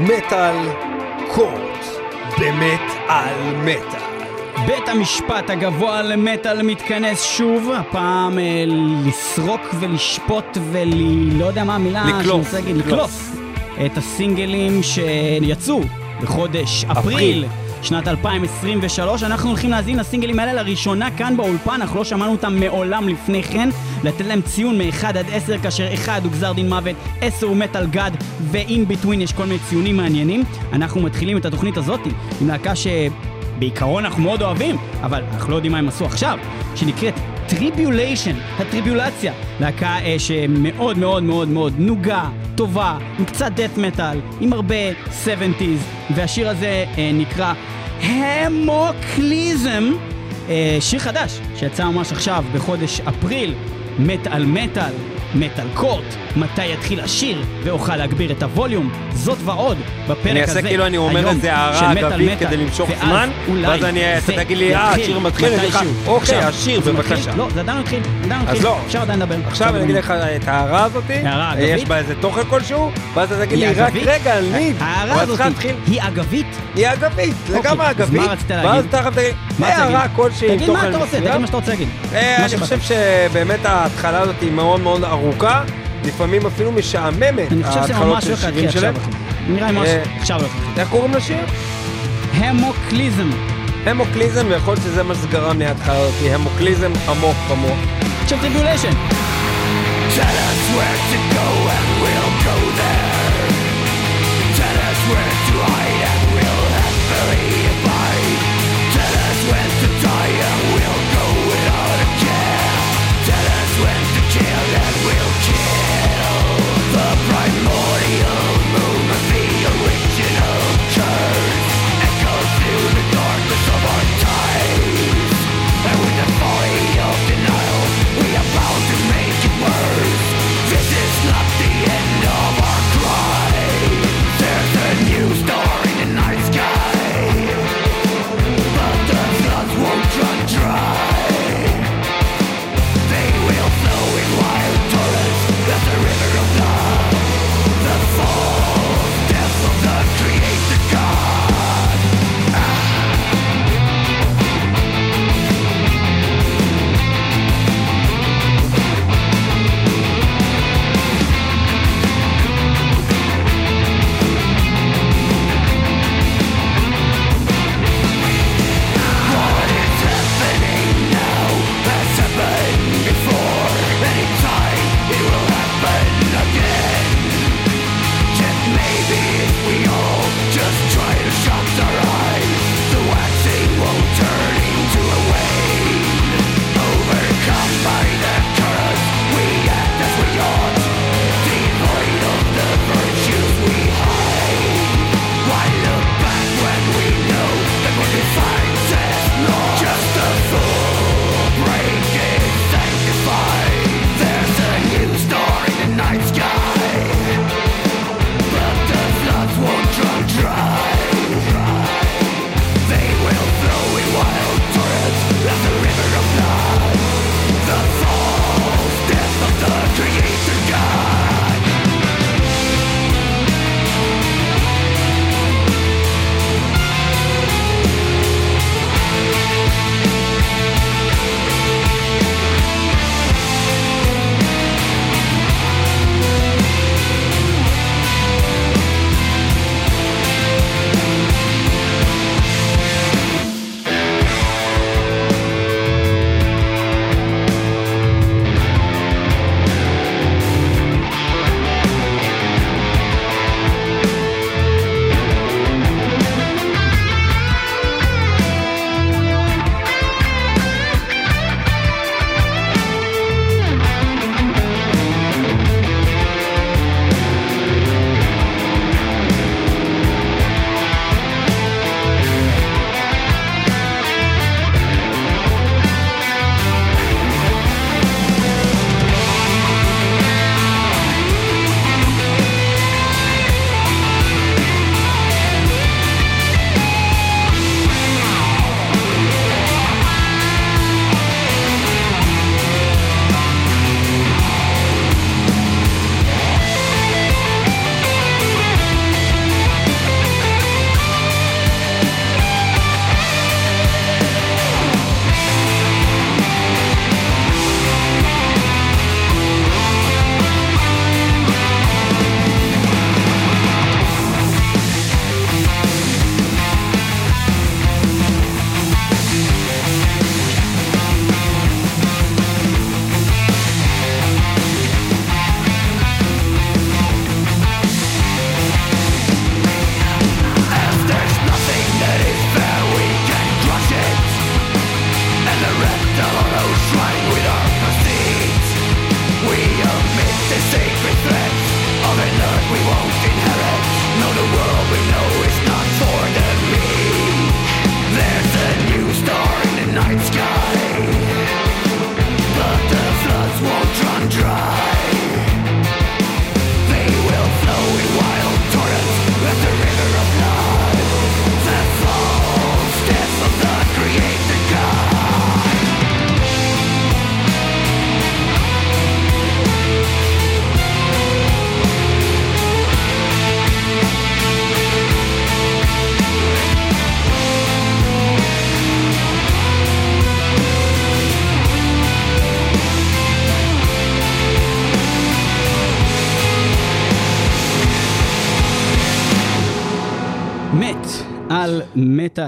מטאל קורט, באמת על מטאל. בית המשפט הגבוה למטאל מתכנס שוב, הפעם אה, לסרוק ולשפוט ול... לא יודע מה המילה שאני לקלוף, רוצה להגיד, לקלוף. לקלוף את הסינגלים שיצאו בחודש אפריל. אפריל. שנת 2023, אנחנו הולכים להאזין לסינגלים האלה לראשונה כאן באולפן, אנחנו לא שמענו אותם מעולם לפני כן, לתת להם ציון מ-1 עד 10, כאשר 1 הוא גזר דין מוות, 10 הוא מטאל גאד, ו in between יש כל מיני ציונים מעניינים. אנחנו מתחילים את התוכנית הזאת עם להקה ש... בעיקרון אנחנו מאוד אוהבים, אבל אנחנו לא יודעים מה הם עשו עכשיו, שנקראת Tribulation, הטריביולציה, להקה אה, שמאוד מאוד מאוד מאוד נוגה, טובה, עם קצת death metal, עם הרבה 70's, והשיר הזה אה, נקרא Hemoclysm, אה, שיר חדש שיצא ממש עכשיו בחודש אפריל, מטאל מטאל, מטאל קורט, מתי יתחיל השיר ואוכל להגביר את הווליום, זאת ועוד בפרק אני הזה. אעשה כאילו אני אומר איזה הערה אגבית כדי למשוך זמן, ואז אני- תגיד לי, אה, השיר מתחיל, אני אגיד. אוקיי, השיר, מתחיל? בבקשה. לא, זה עדיין התחיל, עדיין אז התחיל, לא. אפשר עדיין לדבר. עכשיו אני אגיד לך את ההערה הזאת, הערה יש. בה איזה תוכן כלשהו, ואז אתה תגיד לי, רק? רגע, על מי? ההערה הזאת היא אגבית? היא אגבית, אוקיי, לגמרי אגבית, ואז? תכף תגיד, הערה? כלשהי עם תגיד מה תוכן אתה רוצה, תגיד מסוים. מה שאתה רוצה להגיד. אה, אני. חושב שבאמת ההתחלה הזאת היא מאוד מאוד ארוכה, לפעמים אפילו משעממת, אני חושב שזה ממש להתחיל שירים עכשיו. נראה לי ממש אה, עכשיו הולך להתחיל. איך קוראים לשיר? Hemoclysm Hemoclysm, ויכול להיות שזה מה שגרם לי ההתחלה הזאת, Hemoclysm עמוק במוח. של Tribulation. Tell us where to go and we'll go there.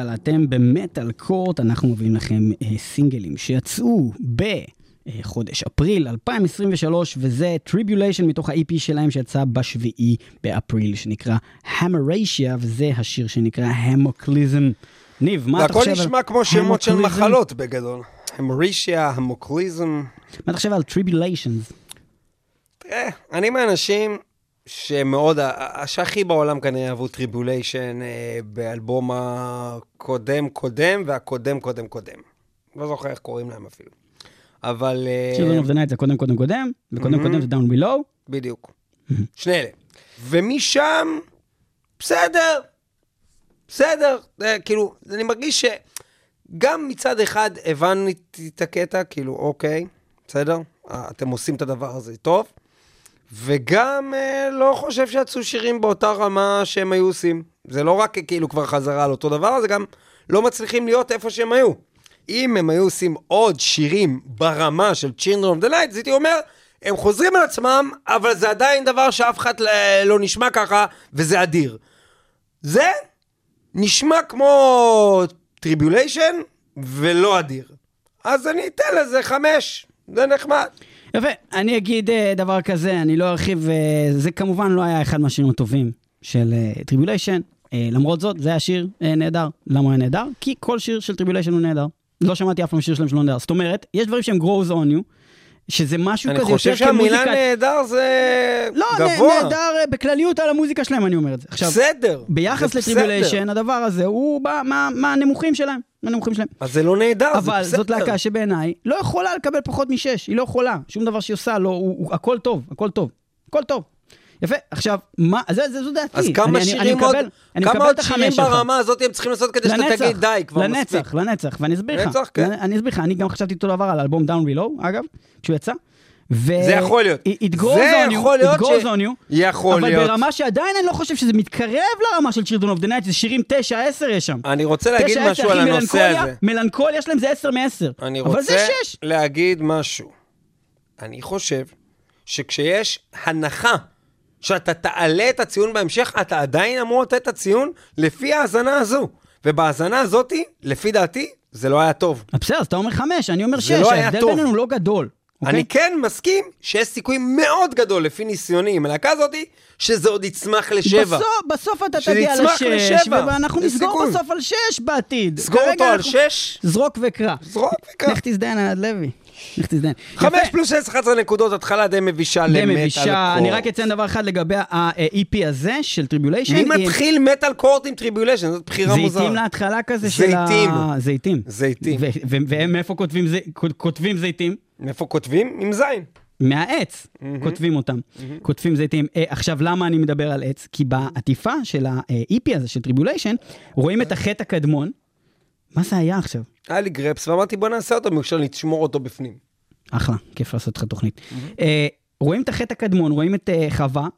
מטאל, אתם ב Metalcourt, אנחנו מביאים לכם אה, סינגלים שיצאו בחודש אפריל 2023, וזה Tribulation מתוך ה-EP שלהם שיצא בשביעי באפריל, שנקרא Hamartia, וזה השיר שנקרא Hemoclysm. ניב, מה אתה והכל חושב על נשמע כמו שמות של? מחלות בגדול. Hamartia, Hemoclysm. מה אתה חושב על Tribulation? תראה, אני מהאנשים שמאוד, שהכי בעולם כנראה אהבו Tribulation באלבום הקודם קודם והקודם קודם קודם. לא זוכר איך קוראים להם אפילו. אבל... אה, Children of the Night זה קודם קודם קודם, וקודם קודם זה Down Below. בדיוק. שני אלה. ומשם, בסדר, בסדר. אה, כאילו, אני מרגיש שגם מצד אחד הבנתי את הקטע, כאילו, אוקיי, בסדר, אה, אתם עושים את הדבר הזה טוב, וגם אה, לא חושב שיצאו שירים באותה רמה שהם היו עושים. זה לא רק כאילו כבר חזרה על אותו דבר, זה גם לא מצליחים להיות איפה שהם היו. אם הם היו עושים עוד שירים ברמה של Children of the Night, אז הייתי אומר, הם חוזרים על עצמם, אבל זה עדיין דבר שאף אחד ל- לא נשמע ככה, וזה אדיר. זה נשמע כמו Tribulation, ולא אדיר. אז אני אתן לזה חמש, זה נחמד. יפה, אני אגיד אה, דבר כזה, אני לא ארחיב, אה, זה כמובן לא היה אחד מהשירים הטובים של Tribulation. למרות זאת, זה היה שיר אה, נהדר. למה היה נהדר? כי כל שיר של Tribulation הוא נהדר. לא שמעתי אף פעם שיר שלהם שלא נהדר. זאת אומרת, יש דברים שהם grows on you, שזה משהו אני כזה חושב יותר שהמילה כמוזיקה... נהדר זה לא, גבוה. נ- נהדר אה, בכלליות על המוזיקה שלהם, אני אומר את זה. עכשיו, בסדר. ביחס. ל Tribulation, הדבר הזה הוא בא מה- מהנמוכים שלהם. מהנמוכים שלהם. אז זה לא נהדר, זה בסדר. אבל זאת להקה שבעיניי לא יכולה לקבל פחות משש, היא לא יכולה. שום דבר שהיא עושה, לא, הוא, הוא, הכל טוב, הכל טוב, הכל טוב. יפה, עכשיו, מה, זה, זה, זו דעתי. אז כמה אני, שירים אני עוד, מקבל, אני כמה עוד שירים. ברמה הזאת הם צריכים לעשות כדי שאתה תגיד די, כבר מספיק. לנצח, לנצח, ואני אסביר לך. לנצח, כן. אני- אני אסביר לך, אני גם חשבתי אותו דבר על האלבום Down Below, אגב, כשהוא יצא. ו- זה יכול להיות. It goes זה on you, יכול להיות it goes ש- on you. יכול אבל להיות. ברמה שעדיין אני לא חושב שזה מתקרב לרמה של Children of the Night, זה שירים 9-10 יש שם. אני רוצה להגיד 9-10, משהו על הנושא הזה. מלנכוליה שלהם זה 10 מ-10. אני אבל רוצה זה 6. להגיד משהו. אני חושב שכשיש הנחה שאתה תעלה את הציון בהמשך, אתה עדיין אמור לתת את הציון לפי ההאזנה הזו. ובהאזנה הזאתי, לפי דעתי, זה לא היה טוב. בסדר, אז אתה אומר 5, אני אומר 6, זה לא ההבדל. בינינו לא גדול. אני אוקיי? כן מסכים שיש סיכוי מאוד גדול, לפי ניסיוני עם הלהקה הזאתי, שזה עוד יצמח לשבע. בסוף, בסוף אתה תגיע לשש, לשבע. ואנחנו נסגור. בסוף על 6 בעתיד. סגור אותו על שש, זרוק וקרא. זרוק וקרא. לך תזדיין עד לוי. לך תזדיין. חמש יפה. פלוס עשר, 11 נקודות, התחלה די מבישה די למטאל מבישה. אני רק. אציין דבר אחד לגבי ה-EP הזה של טריבוליישן. מי מתחיל מטאל קורט עם טריבוליישן? זאת בחירה מוזרה. זיתים להתחלה כזה של ה... זיתים. זיתים. והם מאיפה כותבים זיתים? מאיפה כותבים? עם זין. מהעץ כותבים אותם, כותבים זיתים. אה, עכשיו, למה אני מדבר על עץ? כי בעטיפה של ה-EP הזה, של טריבוליישן, רואים את החטא הקדמון. מה זה היה עכשיו? היה לי גרפס, ואמרתי בוא נעשה אותו, אפשר לשמור אותו בפנים. אחלה, כיף לעשות לך תוכנית. אה, רואים את החטא הקדמון, רואים את אה, חווה,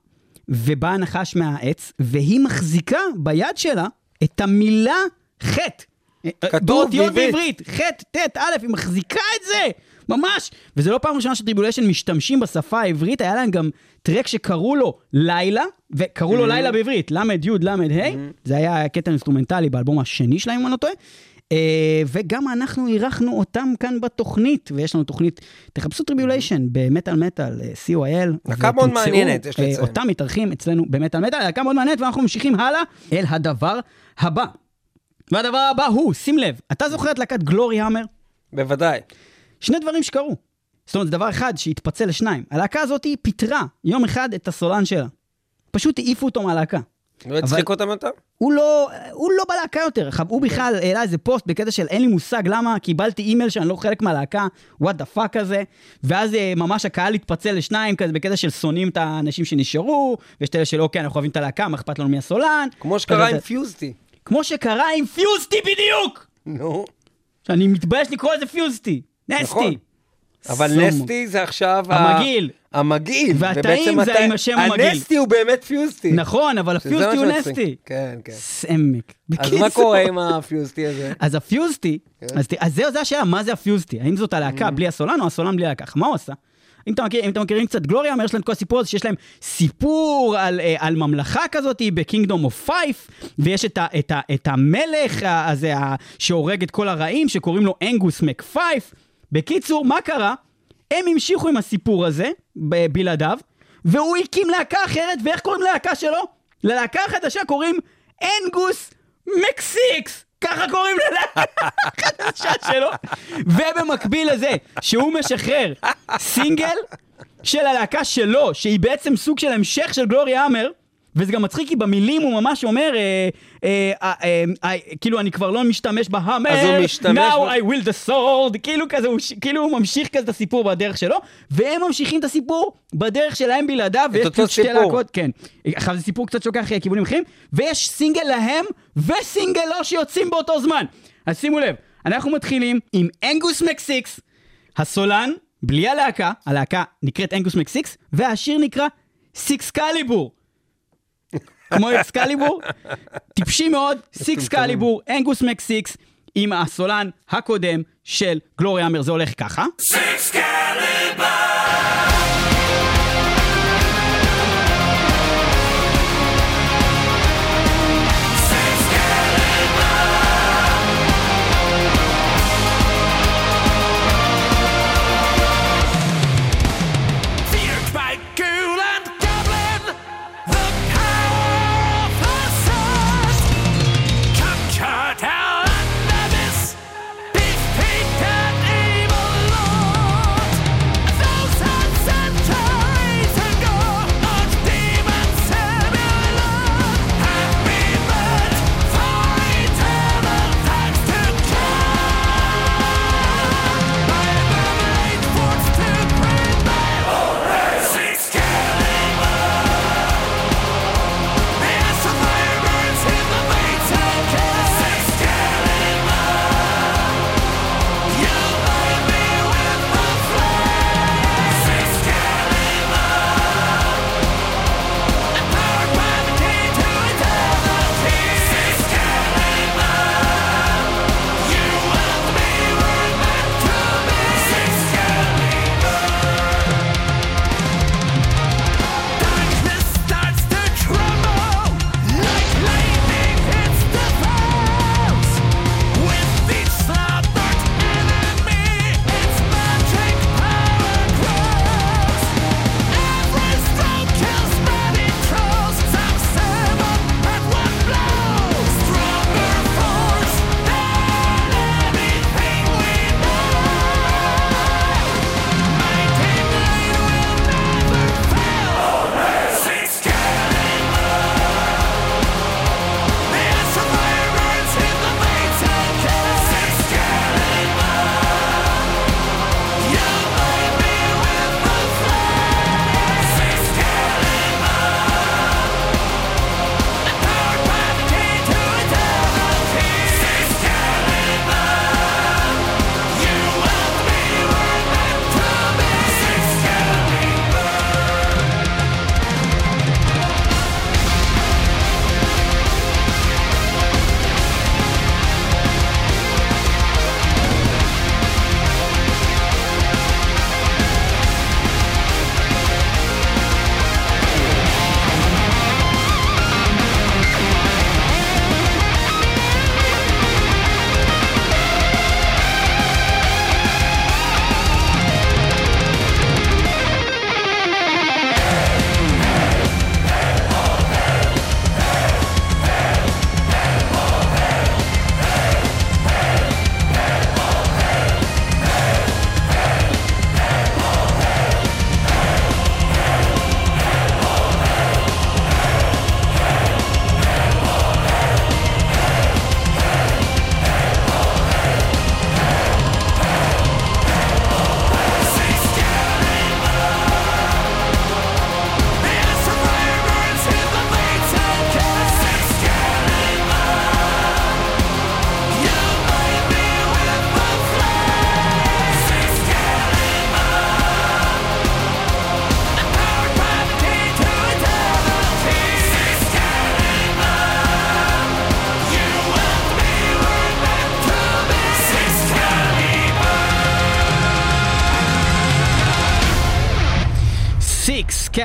ובא הנחש מהעץ, והיא מחזיקה ביד שלה את המילה חטא. אה, כתוב באותיות. בעברית, חטא, ט', א', היא מחזיקה את זה, ממש. וזה לא פעם ראשונה שטריבוליישן משתמשים בשפה העברית, היה להם גם טרק שקראו לו לילה, וקראו לו לילה בעברית, ל', י', ל', ה', זה היה קטע אינסטרומנטלי באלבום השני שלהם, אם אני לא טועה. אה, וגם אנחנו אירחנו אותם כאן בתוכנית, ויש לנו תוכנית, תחפשו Tribulation במטאל מטאל, אה, co.il. להקה מאוד מעניינת, יש אה, לציין. אותם מתארחים אצלנו במטאל מטאל, להקה מאוד מעניינת, ואנחנו ממשיכים הלאה אל הדבר הבא. והדבר הבא הוא, שים לב, אתה זוכר את להקת Gloryhammer? בוודאי. שני דברים שקרו. זאת אומרת, זה דבר אחד שהתפצל לשניים. הלהקה הזאת פיטרה יום אחד את הסולן שלה. פשוט העיפו אותו מהלהקה. לא הצחיק אותם יותר? הוא לא, הוא לא בלהקה יותר. הוא בכלל העלה איזה פוסט בקטע של אין לי מושג למה קיבלתי אימייל שאני לא חלק מהלהקה, what the fuck הזה, ואז אה, ממש הקהל התפצל לשניים כזה בקטע של שונאים את האנשים שנשארו, ויש את אלה של אוקיי, אנחנו אוהבים את הלהקה, מה אכפת לנו מהסולן. כמו שקרה עם פיוזטי. כמו שקרה עם פיוסטי בדיוק! נו. שאני מתבייש לקרוא לזה פיוסטי. נכון. נסטי. אבל סומו. נסטי זה עכשיו... ה- המגעיל. המגעיל. והטעים זה עם השם המגעיל. הנסטי הוא באמת פיוסטי. נכון, אבל הפיוסטי הוא. נסטי. כן, כן. סמק. אז. מה קורה עם הפיוסטי הזה? אז הפיוסטי, כן. אז, זהו, זו השאלה, מה זה הפיוסטי? האם זאת הלהקה בלי הסולן או הסולן בלי הלהקה? מה הוא עשה? אם אתם, מכיר, אם אתם מכירים קצת גלוריה, יש להם את כל הסיפור הזה שיש להם סיפור על, אה, על ממלכה כזאת בקינגדום אוף פייף, ויש את, ה, את, ה, את המלך הזה שהורג את כל הרעים, שקוראים לו אנגוס מק פייף. בקיצור, מה קרה? הם המשיכו עם הסיפור הזה, ב- בלעדיו, והוא הקים להקה אחרת, ואיך קוראים ללהקה שלו? ללהקה החדשה קוראים אנגוס מקסיקס! ככה קוראים ללהקה החדשה שלו. ובמקביל לזה, שהוא משחרר סינגל של הלהקה שלו, שהיא בעצם סוג של המשך של גלוריה האמר, וזה גם מצחיק כי במילים הוא ממש אומר, אה, אה, אה, כאילו אני כבר לא משתמש בהאמר, now ב- I will the sword, כאילו כזה, הוא, כאילו הוא ממשיך כזה את הסיפור בדרך שלו, והם ממשיכים את הסיפור בדרך שלהם בלעדיו, ויש פשוט שתי. להקות, כן. עכשיו זה סיפור קצת שלוקח אה, כיוונים אחרים, ויש סינגל להם וסינגל לו שיוצאים באותו זמן. אז שימו לב, אנחנו מתחילים עם Angus McSix, הסולן, בלי הלהקה, הלהקה נקראת Angus McSix, והשיר נקרא Sixcalibur. כמו Excalibur, טיפשי מאוד, Sixcalibur, Angus McSix, עם הסולן הקודם של Gloryhammer, זה הולך ככה. Feared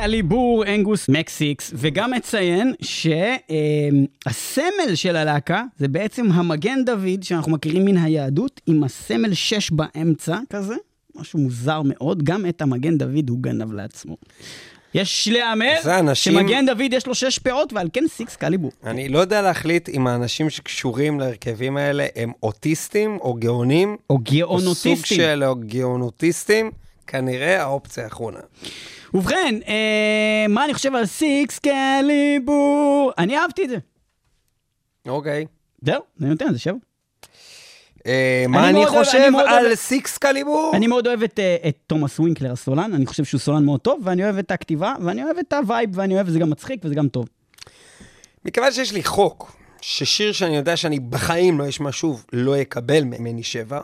Sixcalibur, Angus McSix, וגם מציין שהסמל של הלהקה זה בעצם המגן דוד שאנחנו מכירים מן היהדות, עם הסמל 6 באמצע כזה, משהו מוזר מאוד, גם את המגן דוד הוא גנב לעצמו. יש להמר אנשים- שמגן דוד יש לו 6 פאות ועל כן Sixcalibur. אני לא יודע להחליט אם האנשים שקשורים להרכבים האלה הם אוטיסטים או גאונים. או או גאונוטיסטים. סוג של או גאונוטיסטים. כנראה האופציה האחרונה. ובכן, אה, מה אני חושב על Sixcalibur? אני אהבתי את זה. אוקיי. זהו, אני נותן לזה שבע. אה, מה אני אוהב- חושב אני מאוד על אוהב- Sixcalibur? אני מאוד אוהב את, אה, את תומאס ווינקלר הסולן, אני חושב שהוא סולן מאוד טוב, ואני אוהב את הכתיבה, ואני אוהב את ה vibe, ואני אוהב, וזה גם מצחיק וזה גם טוב. מכיוון שיש לי חוק, ששיר שאני יודע שאני בחיים לא אשמע שוב, לא יקבל ממני שבע,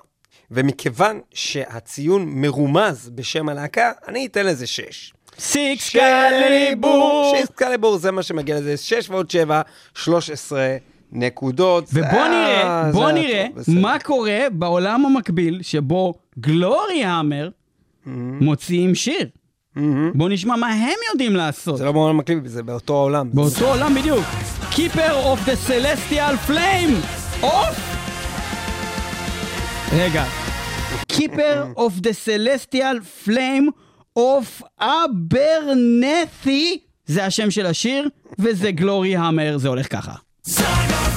ומכיוון שהציון מרומז בשם הלהקה, אני אתן לזה שש. סיקס קליבור! שש קליבור זה מה שמגיע לזה, שש ועוד שבע, שלוש עשרה נקודות. זה- ובוא נראה, אה, בוא נראה טוב, בסדר. מה קורה בעולם המקביל שבו גלורי המר מוציאים שיר. בוא נשמע מה הם יודעים לעשות. זה לא בעולם מקליב, זה באותו העולם. באותו עולם בדיוק. Keeper of the Celestial Flame of... רגע. Keeper of the Celestial Flame of Abernethy זה השם של השיר, וזה גלורי המר, זה הולך ככה. Travel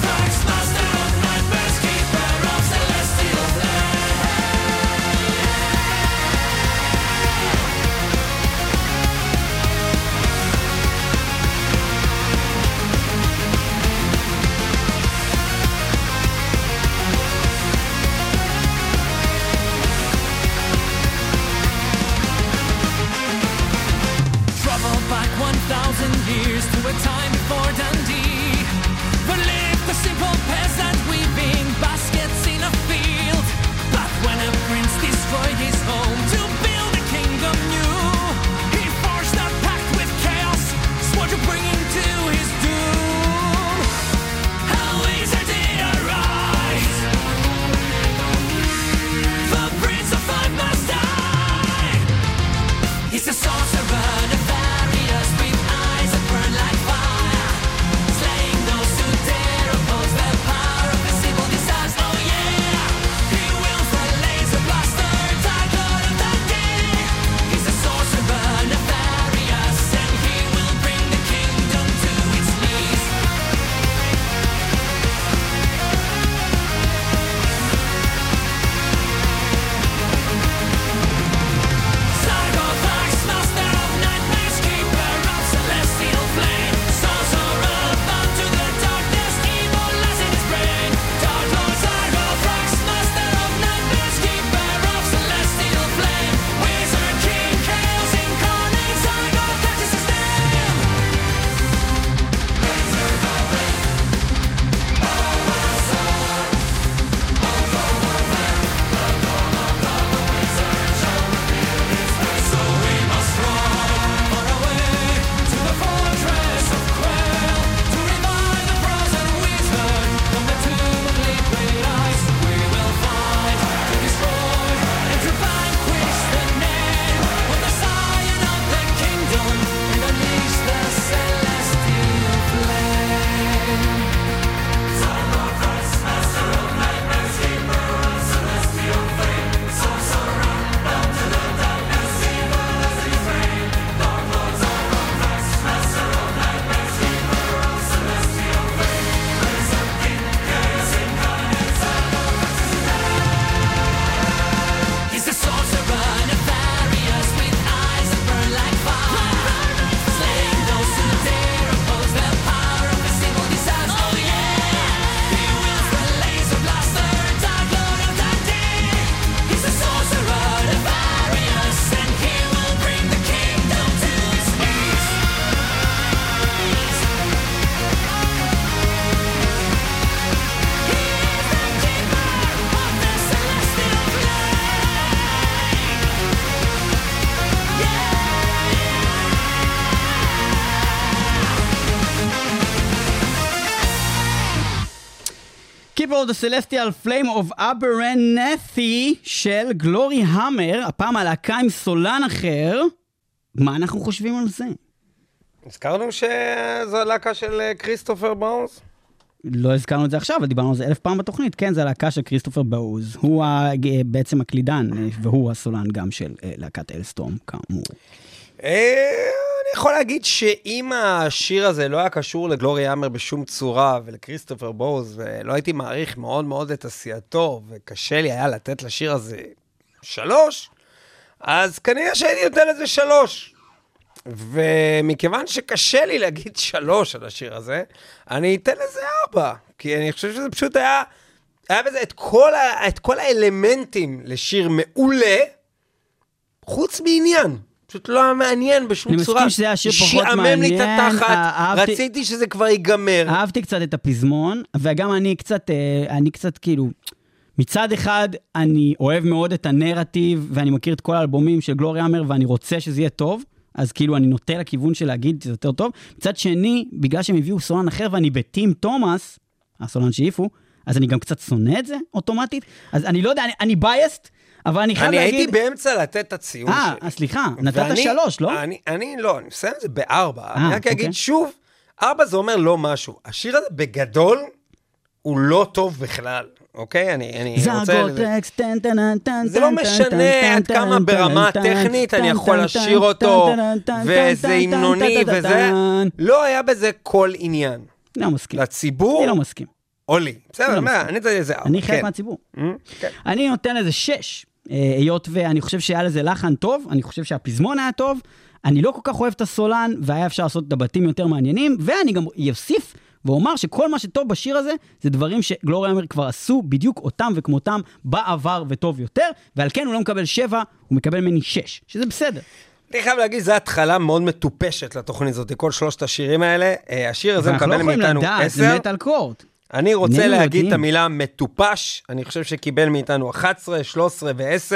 Of the Celestial Flame of Abernethy של Gloryhammer, הפעם הלהקה עם סולן אחר, מה אנחנו חושבים על זה? הזכרנו שזו הלהקה של אה, כריסטופר באוז? לא הזכרנו את זה עכשיו, אבל דיברנו על זה אלף פעם בתוכנית. כן, זה הלהקה של כריסטופר באוז. הוא ה- בעצם הקלידן, אה, והוא הסולן גם של אה, להקת Alestorm, כאמור. יכול להגיד שאם השיר הזה לא היה קשור ל Gloryhammer בשום צורה ולכריסטופר בוז, ולא הייתי מעריך מאוד מאוד את עשייתו, וקשה לי היה לתת לשיר הזה שלוש, אז כנראה שהייתי נותן לזה שלוש. ומכיוון שקשה לי להגיד שלוש על השיר הזה, אני אתן לזה ארבע. כי אני חושב שזה פשוט היה, היה בזה את כל, ה, את כל האלמנטים לשיר מעולה, חוץ מעניין. פשוט לא היה מעניין בשום אני צורה. מסכים שזה היה שיר פחות שעמם לי את מעניין, התחת, אה, אהבתי- רציתי שזה כבר ייגמר. אהבתי קצת את הפזמון, וגם אני קצת, אה, אני קצת כאילו, מצד אחד, אני אוהב מאוד את הנרטיב, ואני מכיר את כל האלבומים של גלורי אמר, ואני רוצה שזה יהיה טוב, אז כאילו אני נוטה לכיוון של להגיד שזה יותר טוב. מצד שני, בגלל שהם הביאו סולן אחר ואני בטים תומאס, הסולן שהעיפו, אז אני גם קצת שונא את זה אוטומטית. אז אני לא יודע, אני, אני בייסט, אבל אני חייב אני להגיד... הייתי באמצע לתת את הציון אה, שלי. אז סליחה, נתת ואני- שלוש, לא? אני, אני לא, אני מסיים את זה בארבע. אה, אני רק אגיד אוקיי. שוב, ארבע זה אומר לא משהו. השיר הזה בגדול, הוא לא טוב בכלל, אוקיי? אני, אני רוצה... זרגוטקס, טן טן טן זה לא משנה עד כמה ברמה הטכנית אני יכול לשיר אותו, וזה המנוני וזה. לא היה בזה כל עניין. לא מסכים. לציבור אני לא מסכים. או לי. בסדר, לא אני מסכים. אני לזה ארבע. אני חלק כן. מהציבור. Mm, כן. אני נותן לזה שש, אה, היות ואני חושב שהיה לזה לחן טוב, אני חושב שהפזמון היה טוב, אני לא כל כך אוהב את הסולן, והיה אפשר לעשות את הבתים יותר מעניינים, ואני גם אוסיף ואומר שכל מה שטוב בשיר הזה, זה דברים שגלוריה אמר כבר עשו בדיוק אותם וכמותם בעבר וטוב יותר, ועל כן הוא לא מקבל שבע, הוא מקבל ממני שש, שזה בסדר. אני חייב להגיד, זו התחלה מאוד מטופשת לתוכנית הזאת, כל שלושת השירים האלה. אה, השיר הזה ואנחנו לא מקבל יכולים מאיתנו לדעת, זה עשר. מטאל קורט. אני רוצה להגיד את. המילה מטופש, אני חושב שקיבל מאיתנו 11, 13 ו-10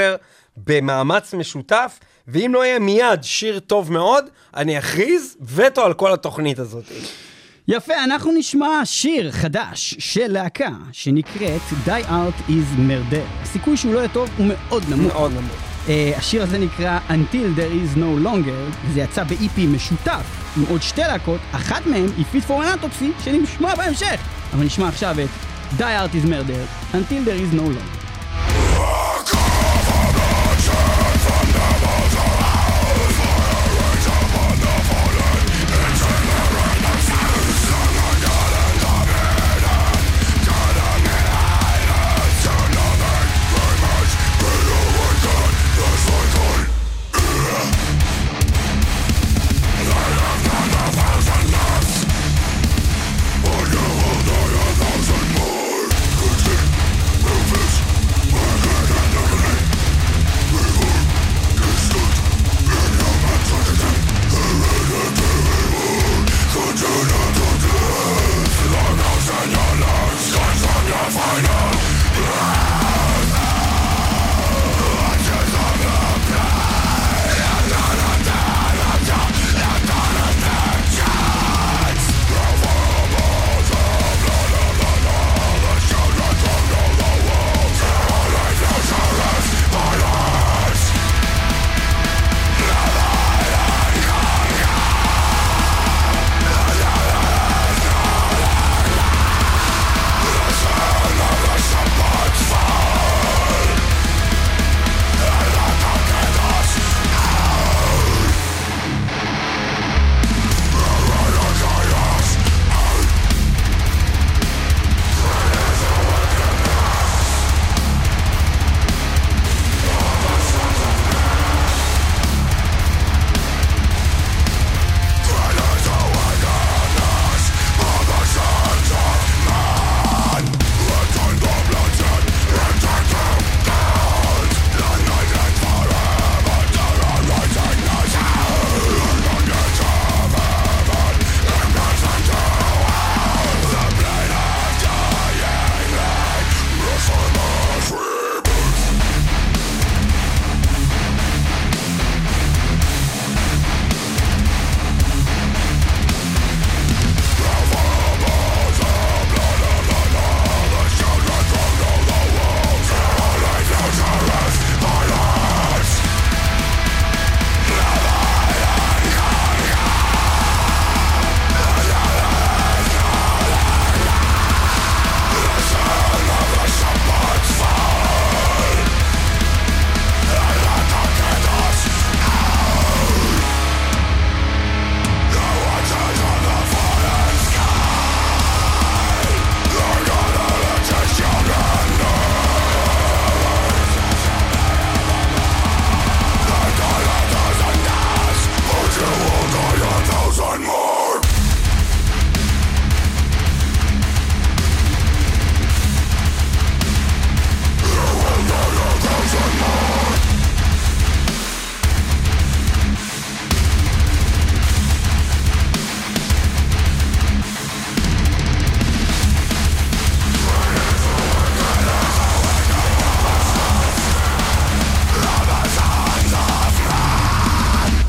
במאמץ משותף, ואם לא יהיה מיד שיר טוב מאוד, אני אכריז וטו על כל התוכנית הזאת. יפה, אנחנו נשמע שיר חדש של להקה שנקראת Die Art is Murder. הסיכוי שהוא לא יהיה טוב הוא מאוד נמוך. מאוד נמוך. Uh, השיר הזה נקרא Until There is No Longer, וזה יצא ב-EP משותף עם עוד שתי להקות, אחת מהן היא Fit for an Autopsy, שנשמע בהמשך. אבל נשמע עכשיו את Die Art is Murder, Until There is No Longer.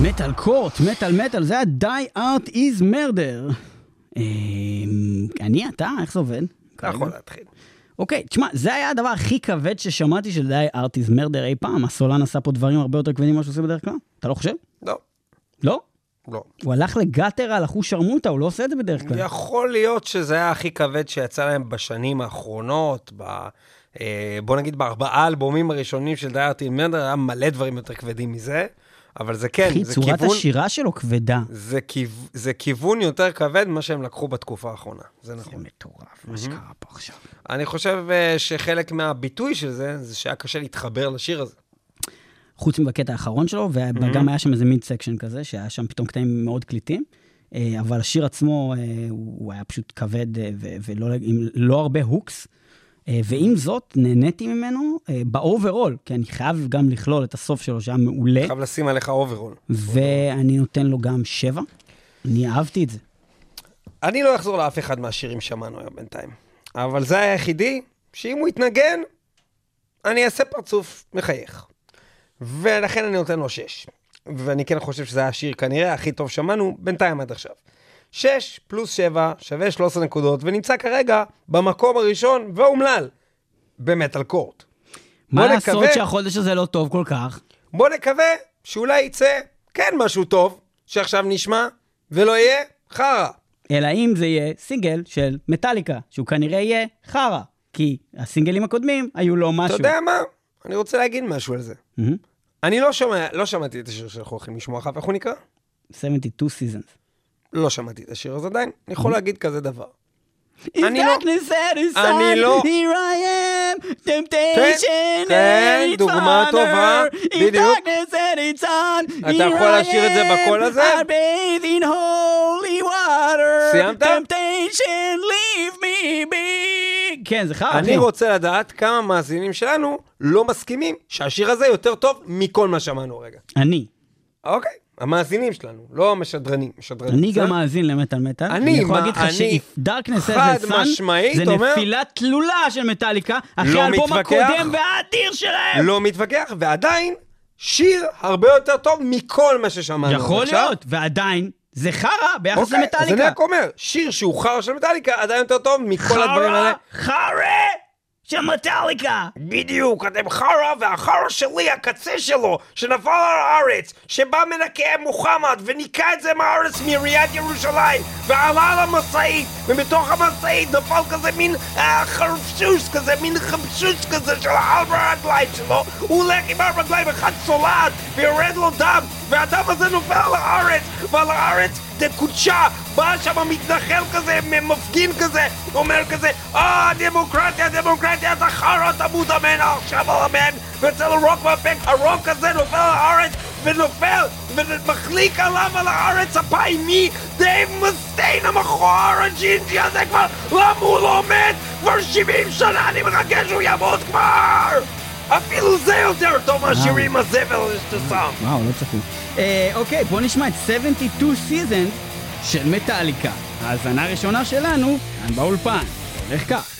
מטאל קורט, מטאל מטאל, זה היה Die Art is Murder. אני, אתה, איך זה עובד? אתה יכול להתחיל. אוקיי, תשמע, זה היה הדבר הכי כבד ששמעתי של Die Art is Murder אי פעם. הסולן עשה פה דברים הרבה יותר כבדים ממה שהוא עושה בדרך כלל. אתה לא חושב? לא, לא? לא. הוא הלך לגאטר על אחוז שרמוטה, הוא לא עושה את זה בדרך כלל. יכול להיות שזה היה הכי כבד שיצא להם בשנים האחרונות, ב... אה, בוא נגיד בארבעה האלבומים הראשונים של דיארטי מנדר, היה מלא דברים יותר כבדים מזה, אבל זה כן, אחי, זה צורת כיוון, השירה שלו כבדה. זה, כיו... זה כיוון יותר כבד ממה שהם לקחו בתקופה האחרונה, זה זה נכון. מטורף, מה שקרה פה עכשיו. אני חושב אה, שחלק מהביטוי של זה, זה שהיה קשה להתחבר לשיר הזה. חוץ מבקטע האחרון שלו, וגם היה שם איזה mid section כזה, שהיה שם פתאום קטעים מאוד קליטים. אה, אבל השיר עצמו, אה, הוא היה פשוט כבד ולא לא הרבה hooks. אה, ועם זאת, נהניתי ממנו אה, ב overall, כי אני חייב גם לכלול את הסוף שלו, שהיה מעולה, חייב לשים עליך overall. ואני נותן לו גם שבע. אני אהבתי את זה. אני לא אחזור לאף אחד מהשירים ששמענו היום בינתיים, אבל זה היחידי שאם הוא יתנגן, אני אעשה פרצוף מחייך. ולכן אני נותן לו שש. ואני כן חושב שזה היה השיר כנראה הכי טוב שמענו בינתיים עד עכשיו. שש פלוס שבע שווה 13 נקודות, ונמצא כרגע במקום הראשון והאומלל במטאל קורט. מה לעשות נקווה- שהחודש הזה לא טוב כל כך? בוא נקווה שאולי יצא כן משהו טוב, שעכשיו נשמע, ולא יהיה חרא. אלא אם זה יהיה סינגל של מטאליקה, שהוא כנראה יהיה חרא, כי הסינגלים הקודמים היו לו משהו. אתה יודע מה? אני רוצה להגיד משהו על זה. מהמם. אני לא שומע, לא שמעתי את השיר שאנחנו הולכים לשמוע אחר, איך הוא נקרא? 72 seasons. לא שמעתי את השיר הזה עדיין, אני יכול להגיד כזה דבר. אני לא- אני לא- here I am, temptation כן, and its דוגמה. טובה, בדיוק. אתה יכול I לשיר את זה בקול הזה? I bathe in holy water. סיימת? temptation, leave me be. כן, זה אחי. אני רוצה לדעת כמה מאזינים שלנו לא מסכימים שהשיר הזה יותר טוב מכל מה שמענו רגע. אני. אוקיי, המאזינים שלנו, לא המשדרנים. משדרנים. אני? גם מאזין למטאל מטאל. אני, אני יכול להגיד לך Darkness חד משמעית זה נפילה תלולה של מטאליקה, אחרי לא האלבום. הקודם והאדיר שלהם. לא מתווכח, ועדיין, שיר הרבה יותר טוב מכל מה ששמענו. יכול עכשיו. להיות, ועדיין, זה חרא ביחס אוקיי, אז אני למטאליקה. רק אומר, שיר שהוא חרא של מטאליקה עדיין יותר טוב מכל הדברים האלה. חרא של מטאליקה. בדיוק, אתם חרא, והחרא שלי, הקצה שלו, שנפל על הארץ, שבא מנקה מוחמד וניקה את זה מהארץ מעיריית ירושלים, ועלה על המשאית, ומתוך המשאית נפל כזה מין אה, חרפשוש כזה, מין חפשוש כזה של הארבע הרגליים שלו, הוא הולך עם ארבע רגליים, אחד צולעת, ויורד לו דם, והדם הזה נופל על הארץ, ועל הארץ דקודשה, בא שם מתנחל כזה, מפגין כזה, אומר כזה, אה, דמוקרטיה, דמוקרטיה, אתה חרא, תמות אמן עכשיו על אמן, ורוצה לרוק מהפק, הרוק הזה נופל על הארץ, ונופל, ומחליק עליו על הארץ אפיים מי? דייב מסטיין המכוער הג'ינג'י הזה כבר, למה הוא לא מת? כבר 70 שנה אני מחכה שהוא ימות כבר! אפילו זה יותר טוב מהשירים הזבל שאתה שם. וואו, לא צפוי. אה, אוקיי, בוא נשמע את 72 seasons של מטאליקה. האזנה הראשונה שלנו, כאן באולפן. הולך כך.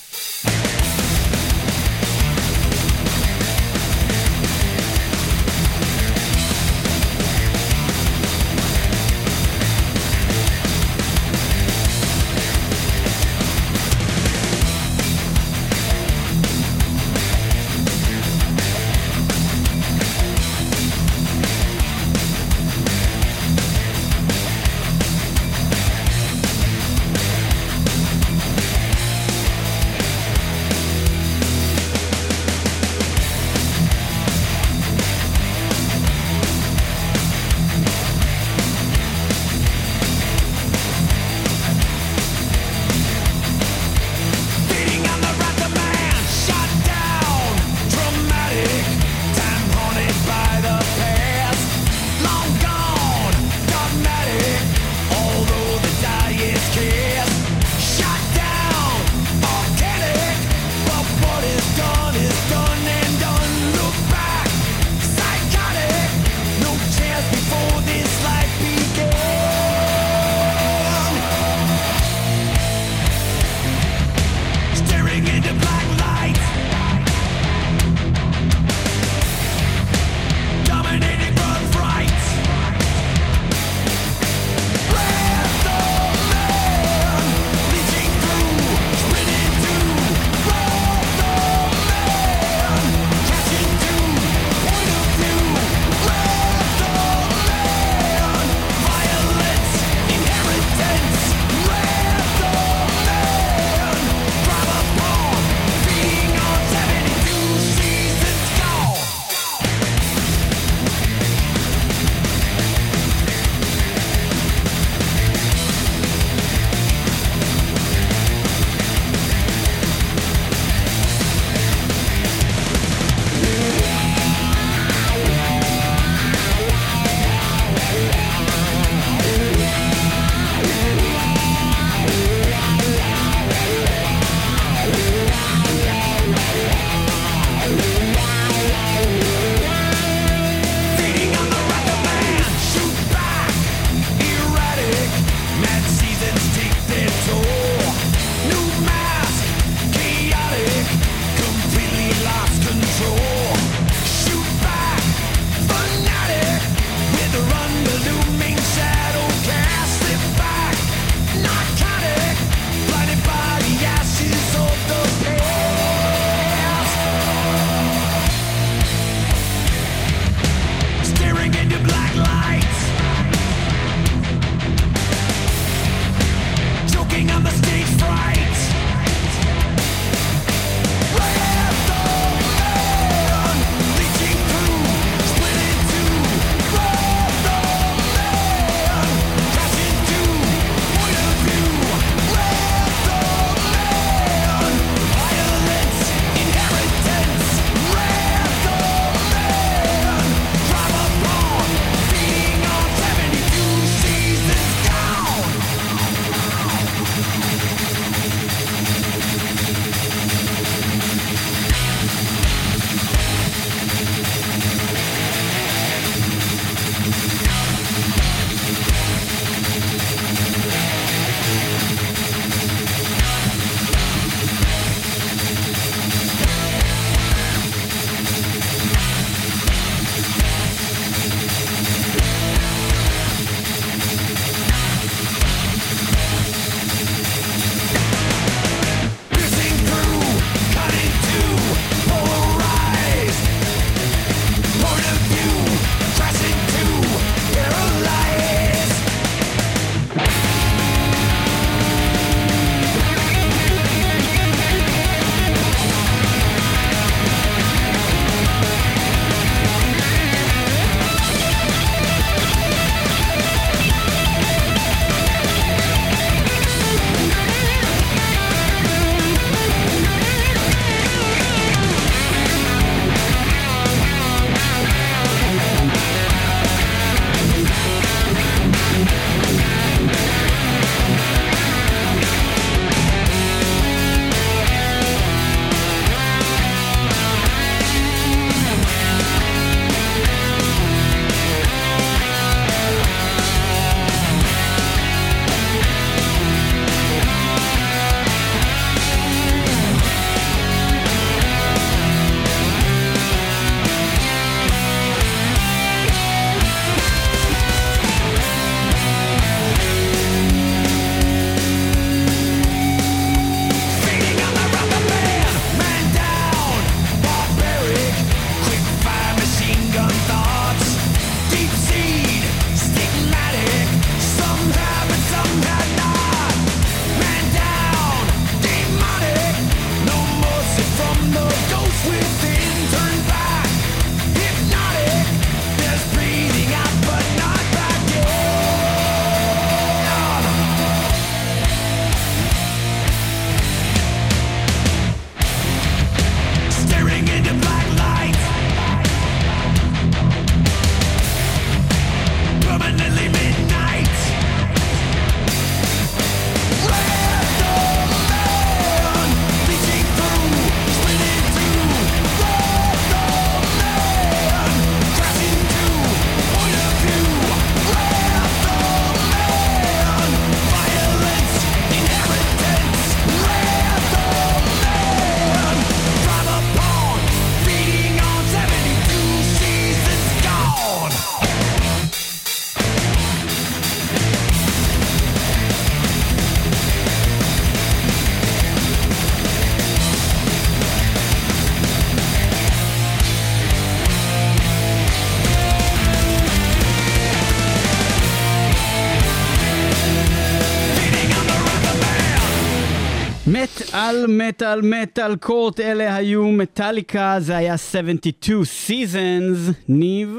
מטאל מטאל קורט, אלה היו מטאליקה, זה היה 72 Seasons. ניב?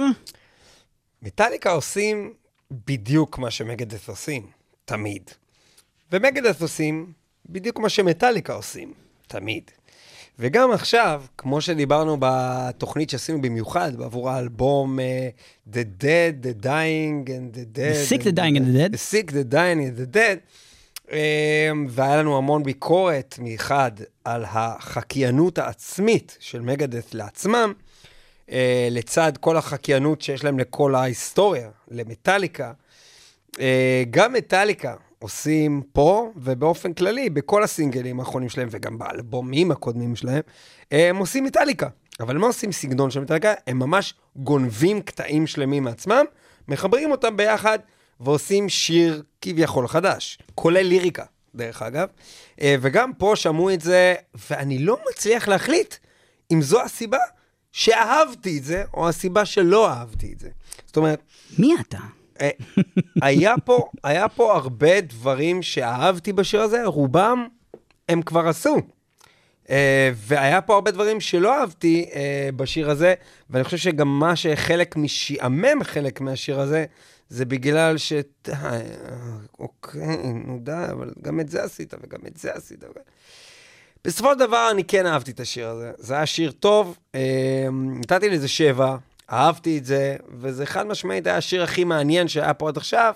מטאליקה עושים בדיוק מה שמגדס עושים, תמיד. ומגדס עושים בדיוק מה שמטאליקה עושים, תמיד. וגם עכשיו, כמו שדיברנו בתוכנית שעשינו במיוחד בעבור האלבום uh, The Dead, The Dying and the Dead. The Sick, The Dying and the Dead. The Sick, The Dying and the Dead. Um, והיה לנו המון ביקורת מחד על החקיינות העצמית של מגדס לעצמם, uh, לצד כל החקיינות שיש להם לכל ההיסטוריה, למטאליקה. Uh, גם מטאליקה עושים פה, ובאופן כללי, בכל הסינגלים האחרונים שלהם, וגם באלבומים הקודמים שלהם, הם עושים מטאליקה. אבל מה עושים סגנון של מטאליקה? הם ממש גונבים קטעים שלמים מעצמם, מחברים אותם ביחד, ועושים שיר כביכול חדש, כולל ליריקה, דרך אגב. אה, וגם פה שמעו את זה, ואני לא מצליח להחליט אם זו הסיבה שאהבתי את זה, או הסיבה שלא אהבתי את זה. זאת אומרת, מי אתה? אה, היה פה, היה פה הרבה דברים שאהבתי בשיר הזה, רובם הם כבר עשו. Uh, והיה פה הרבה דברים שלא אהבתי uh, בשיר הזה, ואני חושב שגם מה שחלק משעמם חלק מהשיר הזה, זה בגלל ש... אה, אוקיי, נו די, אבל גם את זה עשית וגם את זה עשית. בסופו של דבר אני כן אהבתי את השיר הזה. זה היה שיר טוב, uh, נתתי לזה שבע, אהבתי את זה, וזה חד משמעית היה השיר הכי מעניין שהיה פה עד עכשיו.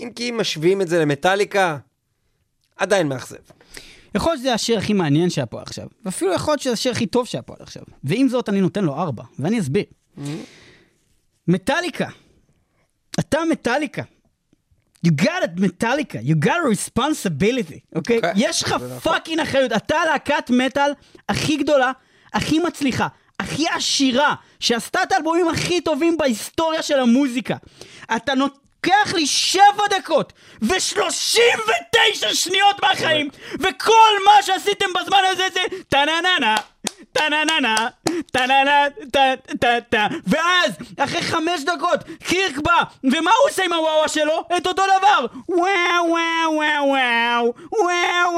אם כי אם משווים את זה למטאליקה, עדיין מאכזב. יכול להיות שזה השיר הכי מעניין שהיה פה עכשיו, ואפילו יכול להיות שזה השיר הכי טוב שהיה פה עד עכשיו. ועם זאת אני נותן לו ארבע, ואני אסביר. מטאליקה, אתה מטאליקה. You got it, מטאליקה, you got a responsibility, אוקיי? כן, יש לך זה נכון. פאקינג אחריות. אתה להקת מטאל הכי גדולה, הכי מצליחה, הכי עשירה, שעשתה את האלבומים הכי טובים בהיסטוריה של המוזיקה. אתה לוקח לי שבע דקות ושלושים ותשע שניות מהחיים, וכל מה שעשיתם בזמן הזה זה טה-נה-נה-נה. טה-נה-נה-נה, טה-נה-נה, טה-טה-טה, ואז, אחרי חמש דקות, קירק בא, ומה הוא עושה עם הוואווה שלו? את אותו דבר! וואו וואו וואו וואו, וואו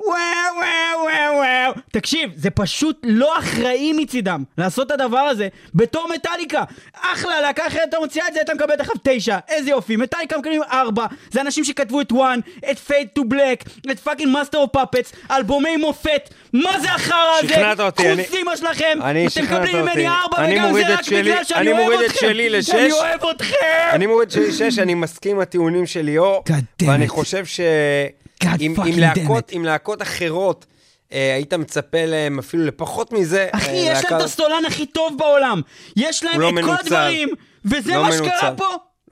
וואו וואו וואו. תקשיב, זה פשוט לא אחראי מצידם לעשות את הדבר הזה בתור מטאליקה. אחלה, להקה אחרת אתה מוציאה את זה, אתה מקבל תכף תשע, איזה יופי. מטאליקה מקבלים ארבע, זה אנשים שכתבו את One, את Fade to Black, את fucking Master of Puppets, אלבומי מופת, מה זה החרא הזה? שכנעת אותי, אימא שלכם, אני אתם שכנעת מקבלים ממני אותי. ארבע, וגם זה את רק בגלל שאני אני אוהב את אתכם. שלי לשש. אני אוהב אתכם! אני מוריד שלי שש, אני מסכים עם הטיעונים של ליאור, ואני. חושב ש... Damn להקות- אחרות, אה, היית מצפה להם אפילו לפחות מזה. אחי, אה, יש להם את הסולן הכי טוב בעולם. יש להם לא את כל. הדברים, וזה לא מה שקרה. פה.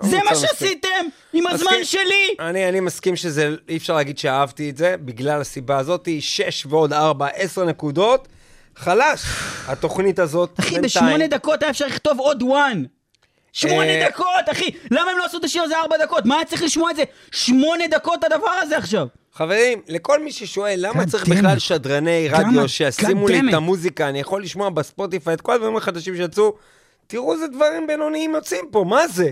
לא זה מה. שעשיתם עם הזמן מסכים. שלי. אני, אני מסכים שזה, אי אפשר להגיד שאהבתי את זה, בגלל הסיבה הזאת, שש ועוד ארבע, עשר נקודות, חלש. התוכנית הזאת, אחי, בשמונה דקות היה אפשר לכתוב עוד וואן. שמונה אה, דקות, אחי. למה הם לא עשו את השיר הזה ארבע דקות? מה היה צריך לשמוע את זה? שמונה דקות הדבר הזה עכשיו. חברים, לכל מי ששואל, למה צריך בכלל. שדרני רדיו שישימו לי את. המוזיקה, אני יכול לשמוע בספוטיפיי את כל הדברים החדשים שיצאו, תראו איזה דברים בינוניים יוצאים פה, מה זה?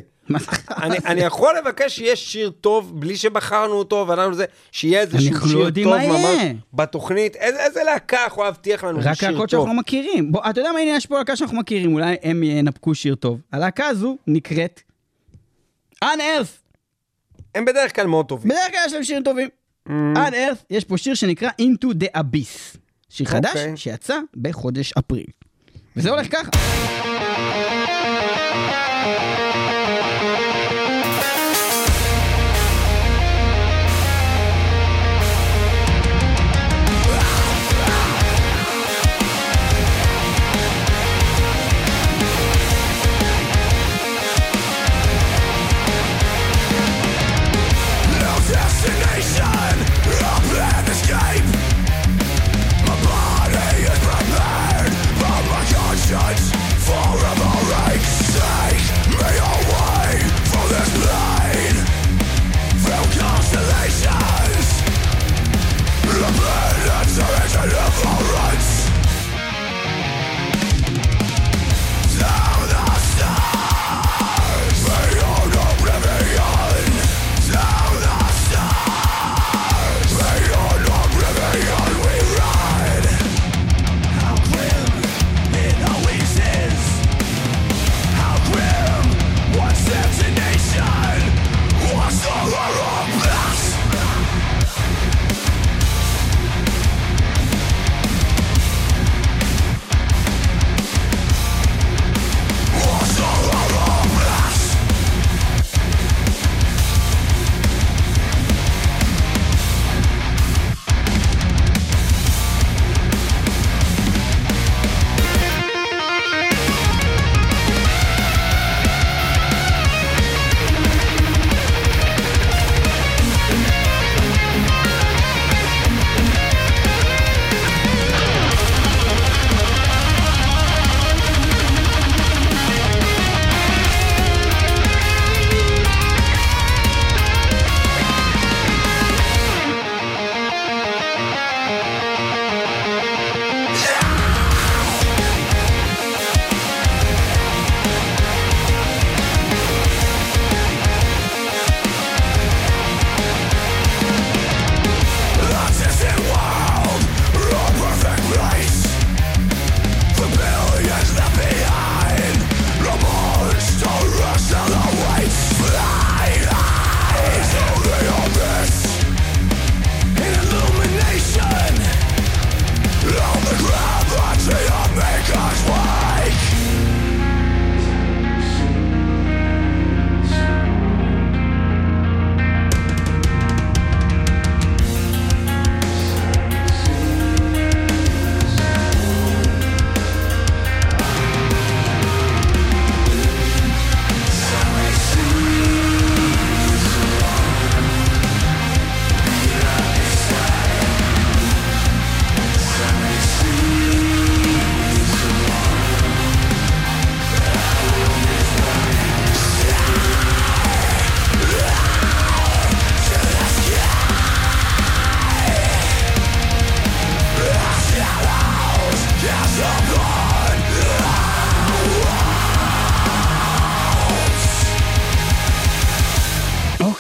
אני, יכול לבקש שיהיה שיר טוב בלי שבחרנו אותו, ואנחנו זה, שיהיה איזשהו לא שיר יודעים טוב ממש. בתוכנית. איזה, איזה להקה יכולה להבטיח לנו רק שיר להקות טוב? שאנחנו מכירים. בוא, אתה יודע מה, הנה יש פה להקה שאנחנו מכירים, אולי הם ינפקו שיר טוב. הלהקה הזו נקראת Unearth. הם בדרך כלל מאוד טובים. בדרך כלל יש להם שירים טובים. Unearth, יש פה שיר שנקרא Into the Abyss. שיר חדש אוקיי. שיצא בחודש אפריל. וזה הולך ככה.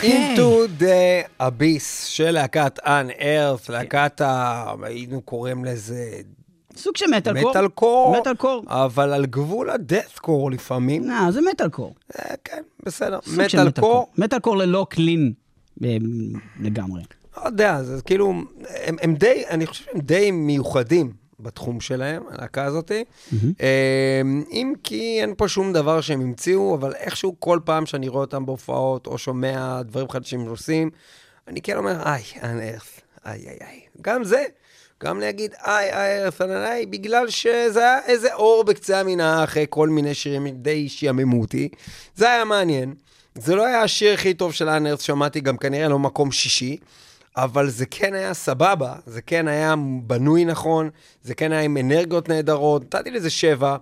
אוקיי. Into the Abyss של להקת Unearth, להקת ה... היינו קוראים לזה סוג של מטאל קור. מטאל קור, מטאל קור. אבל על גבול הדאט קור לפעמים. לא, זה מטאל קור. אה, כן, בסדר. מטאל קור, מטאל קור ללא קלין אה, לגמרי. לא יודע, זה כאילו, הם, הם די, אני חושב שהם די מיוחדים בתחום שלהם, הלהקה הזאת. אה, אם כי אין פה שום דבר שהם המציאו, אבל איכשהו כל פעם שאני רואה אותם בהופעות, או שומע דברים חדשים שהם עושים, אני כן אומר, איי, אנרף, איי, איי, איי. גם זה, גם להגיד, איי, איי, אנרף, איי, בגלל שזה היה איזה אור בקצה המנהרה אחרי כל מיני שירים די שיעממו אותי. זה היה מעניין. זה לא היה השיר הכי טוב של אנרף, שמעתי גם כנראה לא מקום שישי. אבל זה כן היה סבבה, זה כן היה בנוי נכון, זה כן היה עם אנרגיות נהדרות, נתתי לזה שבע,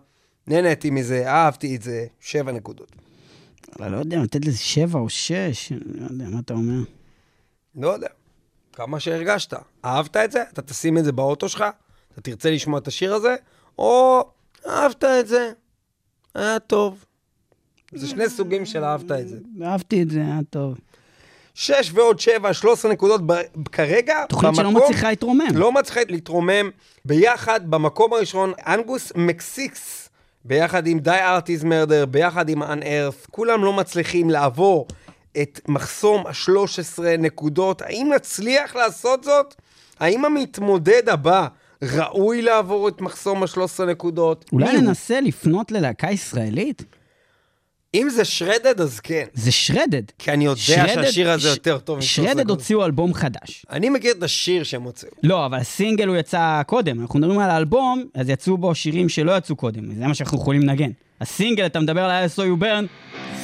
נהניתי מזה, אהבתי את זה, שבע נקודות. אבל לא יודע, לתת לזה שבע או שש, לא יודע, מה אתה אומר? לא יודע, כמה שהרגשת. אהבת את זה? אתה תשים את זה באוטו שלך? אתה תרצה לשמוע את השיר הזה? או אהבת את זה? היה טוב. זה שני סוגים של אהבת את זה. אהבתי את זה, היה טוב. שש ועוד שבע, 13 נקודות ב- כרגע. תוכנית שלא במקום- מצליחה להתרומם. לא מצליחה להתרומם. ביחד, במקום הראשון, אנגוס מקסיקס, ביחד עם די ארטיז מרדר, ביחד עם אנארף, כולם לא מצליחים לעבור את מחסום ה-13 נקודות. האם נצליח לעשות זאת? האם המתמודד הבא ראוי לעבור את מחסום ה-13 נקודות? אולי? ננסה לפנות ללהקה ישראלית? אם זה שרדד, אז כן. זה שרדד. כי אני יודע שהשיר הזה יותר טוב מ- 13 שרדד. הוציאו אלבום חדש. אני מכיר את השיר שהם הוציאו. לא, אבל הסינגל הוא יצא קודם. אנחנו מדברים על האלבום, אז יצאו בו שירים שלא יצאו קודם. זה מה שאנחנו יכולים לנגן. הסינגל, אתה מדבר על ה-SO You Burn,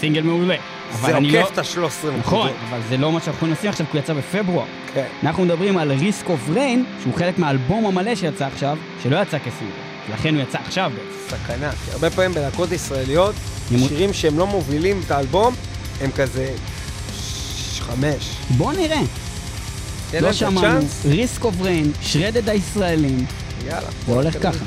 סינגל מעולה. זה אני לא- עוקף את ה-13 נקודות. נכון, אבל זה לא מה שאנחנו יכולים לשים עכשיו, כי הוא יצא בפברואר. כן. אנחנו מדברים על Risk of Rain, שהוא חלק מהאלבום המלא שיצא עכשיו, שלא יצא כסינגל. לכן הוא יצא עכשיו בעצם. סכנה, כי הרבה פעמים בלהקות ישראליות, ימות- שירים שהם לא מובילים את האלבום, הם כזה חמש. בוא נראה. לא שמענו. Risk of Rain, שרדד הישראלים. יאללה. זה הולך ככה.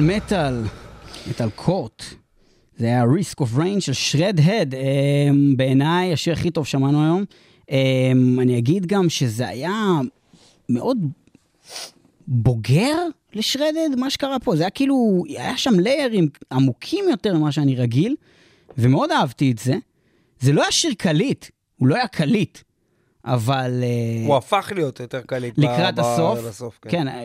מטאל מטאל, מטאל קורט. זה היה risk of rain של shred head. Um, בעיניי השיר הכי טוב שמענו היום. Um, אני אגיד גם שזה היה מאוד בוגר לשרדד, מה שקרה פה. זה היה כאילו, היה שם ליירים עמוקים יותר ממה שאני רגיל, ומאוד אהבתי את זה. זה לא היה שיר קליט, הוא לא היה קליט, אבל... אה, הוא הפך להיות יותר קליט. ב- לקראת ב- הסוף, לסוף, כן. כן, אה,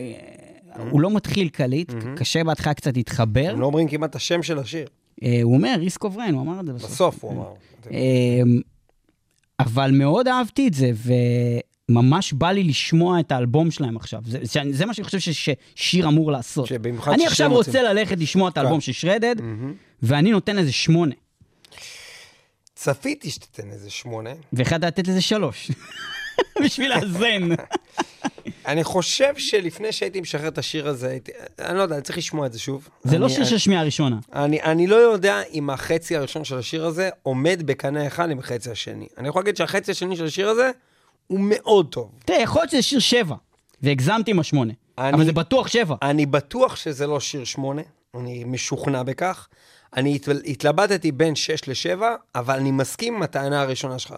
הוא לא מתחיל קליט, קשה בהתחלה קצת להתחבר. הם לא אומרים כמעט את השם של השיר. אה, הוא אומר, ריסק אוף ריין, הוא אמר את זה בסוף. בסוף הוא אמר. אה, אבל מאוד אהבתי את זה, וממש בא לי לשמוע את האלבום שלהם עכשיו. זה, זה, זה מה שאני חושב ש- ששיר אמור לעשות. שבמיוחד אני עכשיו מוצאים. רוצה ללכת לשמוע את האלבום של שרדד, ואני נותן לזה שמונה, צפיתי שתיתן איזה שמונה. והחלטת לתת לזה שלוש. בשביל לאזן. אני חושב שלפני שהייתי משחרר את השיר הזה, הייתי, אני לא יודע, אני צריך לשמוע את זה שוב. זה לא אני- שיר של שמיעה ראשונה. אני, אני לא יודע אם החצי הראשון של השיר הזה עומד בקנה אחד עם החצי השני. אני יכול להגיד שהחצי השני של השיר הזה הוא מאוד טוב. תראה, יכול להיות שזה שיר שבע, והגזמתי עם השמונה. אני- אבל זה בטוח שבע. אני בטוח שזה לא שיר שמונה, אני משוכנע בכך. אני הת- התלבטתי בין 6 ל-7, אבל אני מסכים עם הטענה הראשונה שלך.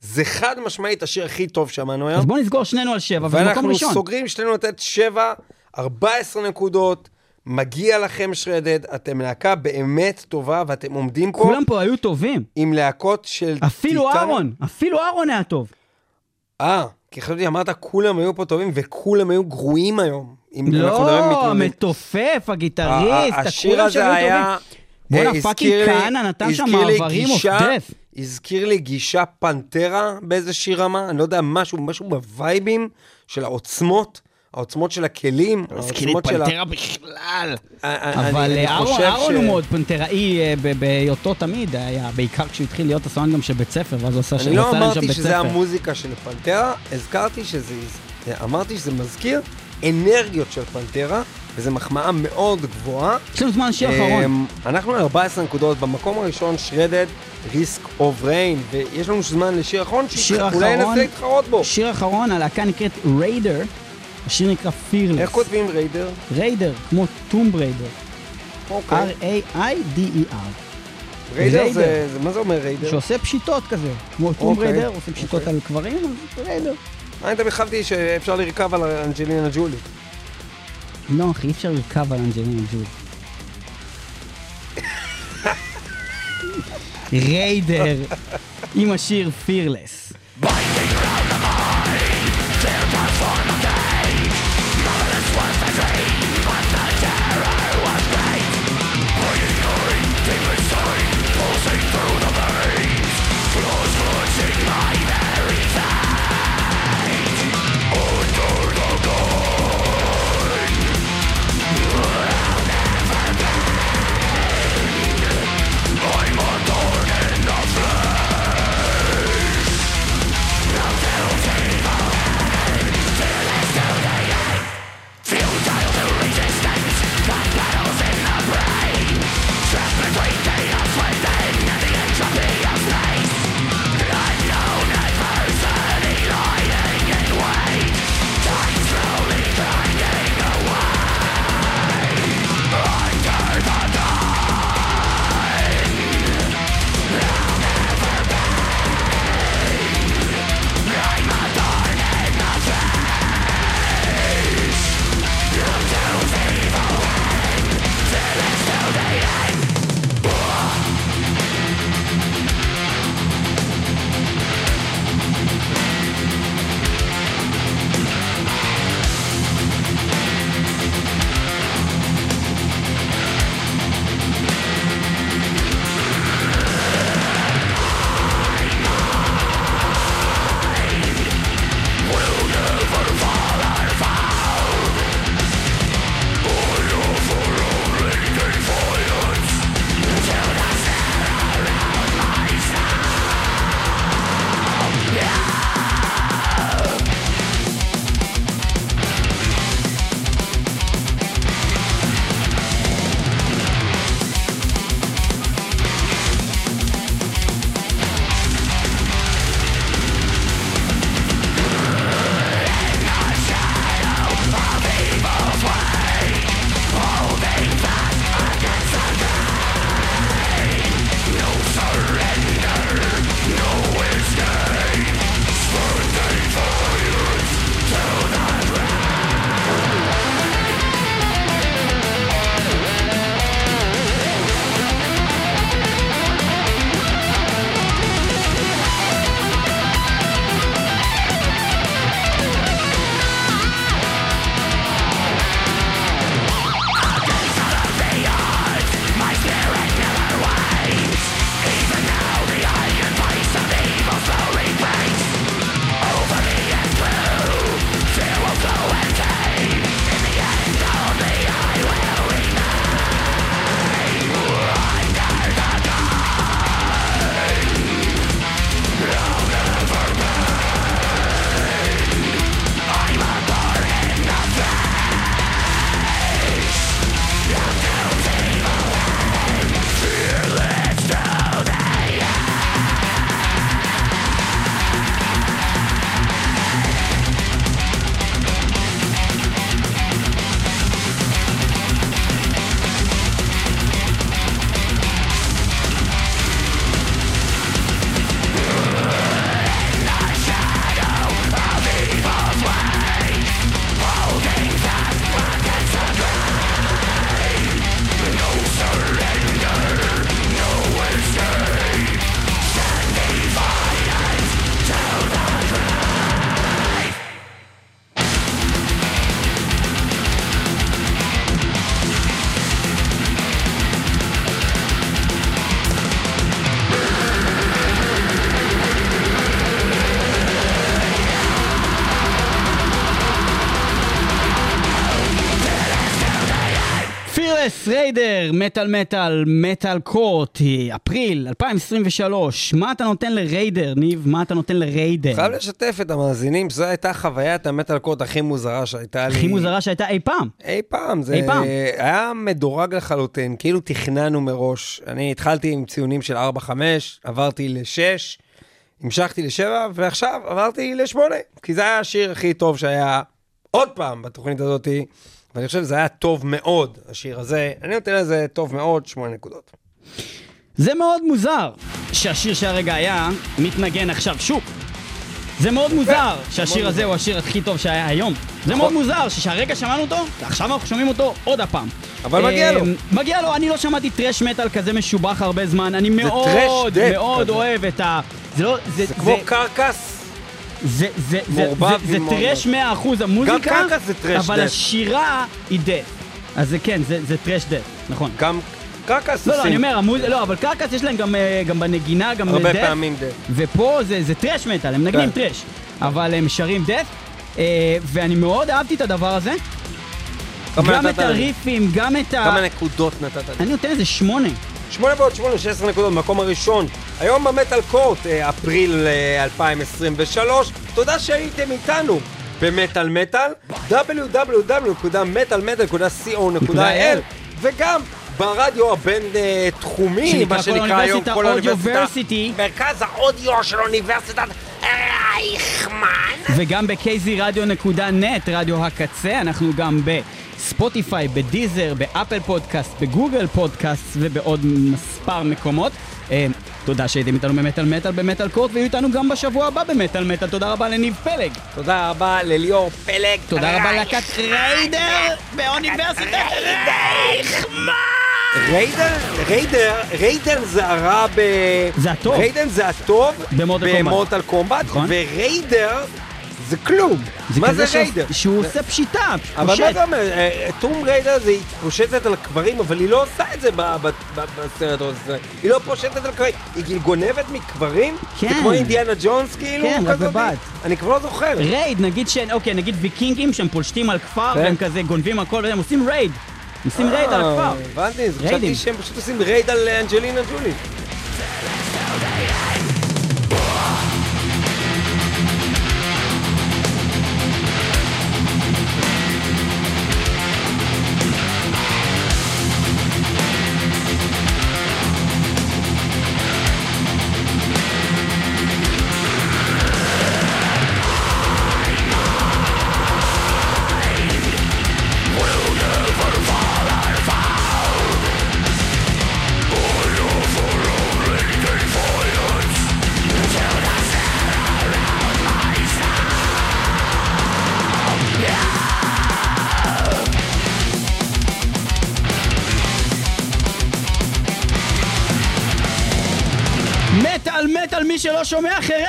זה חד משמעית השיר הכי טוב שמענו היום. אז בוא נסגור שנינו על שבע, ובמקום ואנחנו ראשון. סוגרים שנינו לתת 7, 14 נקודות. מגיע לכם שרדד, אתם להקה באמת טובה, ואתם עומדים פה כולם פה היו טובים. עם להקות של... אפילו טיטן- אהרון, אפילו אהרון היה טוב. אה, כי חשבתי, אמרת, כולם היו פה טובים, וכולם היו גרועים היום. לא, המתופף, הגיטריסט, ה- השיר כולם הזה שהיו היה... טובים. בואנה, אה, fucking כהנא נתן שם מעברים death. הזכיר לי גישה פנטרה באיזושהי רמה, אני לא יודע, משהו, משהו בווייבים של העוצמות, העוצמות של הכלים, העוצמות של ה... פנתרה בכלל. אה, אני- אבל אני אה, אהרון הוא מאוד פנתראי אה, ב- בהיותו תמיד היה, בעיקר כשהוא התחיל להיות הסולן גם של בית ספר, ואז הוא עשה אני הוא לא עשה להם שם אמרתי בית שזה ספר. המוזיקה של פנטרה, הזכרתי שזה... אמרתי שזה מזכיר אנרגיות של פנטרה, וזו מחמאה מאוד גבוהה. יש לנו זמן אחרון. אמ, אנחנו על 14 נקודות, במקום הראשון Shredhead, Risk of Rain, ויש לנו זמן לשיר אחרון, שאולי אחרון, ננסה להתחרות בו. שיר אחרון, הלהקה נקראת Raider, השיר נקרא Fearless. איך כותבים Raider? Raider, כמו Tomb Raider. אוקיי. R-A-I-D-E-R. Raider Raider. זה, זה- מה זה אומר Raider? שעושה פשיטות כזה. כמו Tomb אוקיי, Raider, עושה פשיטות אוקיי. על קברים, אז Raider. אני תמיד חשבתי שאפשר לרכב על אנג'לינה ג'ולי. לא, אחי, אי אפשר לרכב על אנג'לינה ג'ול. ריידר, עם השיר פירלס. קורס, מטאל מטאל, מטאל קורט, אפריל 2023. מה אתה נותן לריידר, ניב? מה אתה נותן לריידר? חייב לשתף את המאזינים, זו הייתה חוויית המטאל קורט הכי מוזרה שהייתה לי. הכי מוזרה שהייתה אי פעם. אי פעם, זה אי פעם. היה מדורג לחלוטין, כאילו תכננו מראש. אני התחלתי עם ציונים של 4-5, עברתי ל-6, המשכתי ל-7, ועכשיו עברתי ל-8, כי זה היה השיר הכי טוב שהיה עוד פעם בתוכנית הזאת, ואני חושב שזה היה טוב מאוד, השיר הזה. אני נותן לזה טוב מאוד, 8 נקודות. זה מאוד מוזר שהשיר שהרגע היה מתנגן עכשיו שוב. זה מאוד מוזר שהשיר הזה הוא השיר הכי טוב שהיה היום. זה מאוד מוזר שהרגע שמענו אותו, ועכשיו אנחנו שומעים אותו עוד הפעם. אבל מגיע לו. אה, מגיע לו, אני לא שמעתי טרש מטאל כזה משובח הרבה זמן, אני מאוד מאוד. אוהב את ה... זה לא... זה כמו קרקס, זה, זה, זה, זה, זה thrash 100% המוזיקה, גם קרקס זה thrash אבל death. השירה היא death. אז זה כן, זה, זה thrash death, נכון. גם קרקס לא, לא, אני אומר, המוז... לא, אבל קרקס יש להם גם, אה, גם בנגינה, גם הרבה death, פעמים death. ופה זה, זה thrash metal, הם מנגנים כן. thrash, אבל הם שרים death, אה, ואני מאוד אהבתי את הדבר הזה. גם את? הריפים, גם את ה... כמה נקודות נתת לי? אני נותן לזה שמונה. 8 ועוד 8, 16 נקודות במקום הראשון. היום במטאל קורט, אה, אפריל אה, 2023. תודה שהייתם איתנו במטאל מטאל, www.מטאלמטאל.co.il וגם ברדיו הבין-תחומי, מה שנקרא היום כל האוניברסיטה. מרכז האודיו של אוניברסיטת רייכמן. וגם ב-kzradio.net, רדיו הקצה, אנחנו גם בספוטיפיי, בדיזר, באפל פודקאסט, בגוגל פודקאסט ובעוד מספר מקומות. אה, תודה שהייתם איתנו במטאל מטאל ב Metal Court, ויהיו איתנו גם בשבוע הבא במטאל מטאל. תודה רבה לניב פלג. תודה רבה לליאור פלג. תודה רבה להקת Raider באוניברסיטת רייכמן. ריידר, ריידר, ריידר זה הרע ב... זה הטוב. ריידן זה הטוב ב Mortal Kombat. ב Mortal Kombat, נכון. ו Raider זה כלום. מה כזה זה שהוא- Raider? שהוא עושה פשיטה, אבל מה פושט. זה אומר? אה, Tomb Raider זה היא פושטת על קברים, אבל היא לא עושה את זה בסרט הזה. היא לא פושטת על קברים, היא כאילו גונבת מקברים? כן. זה כמו אינדיאנה ג'ונס כאילו? כן, רק? בבת. אני כבר לא זוכר. raid, נגיד ש... אוקיי, נגיד ויקינגים שהם פולשתים על כפר כן. והם כזה גונבים הכל והם עושים raid. עושים raid על אה, הכפר. הבנתי. חשבתי שהם פשוט עושים raid על אה, אנג'לינה ג'ולי. שומע! אומר!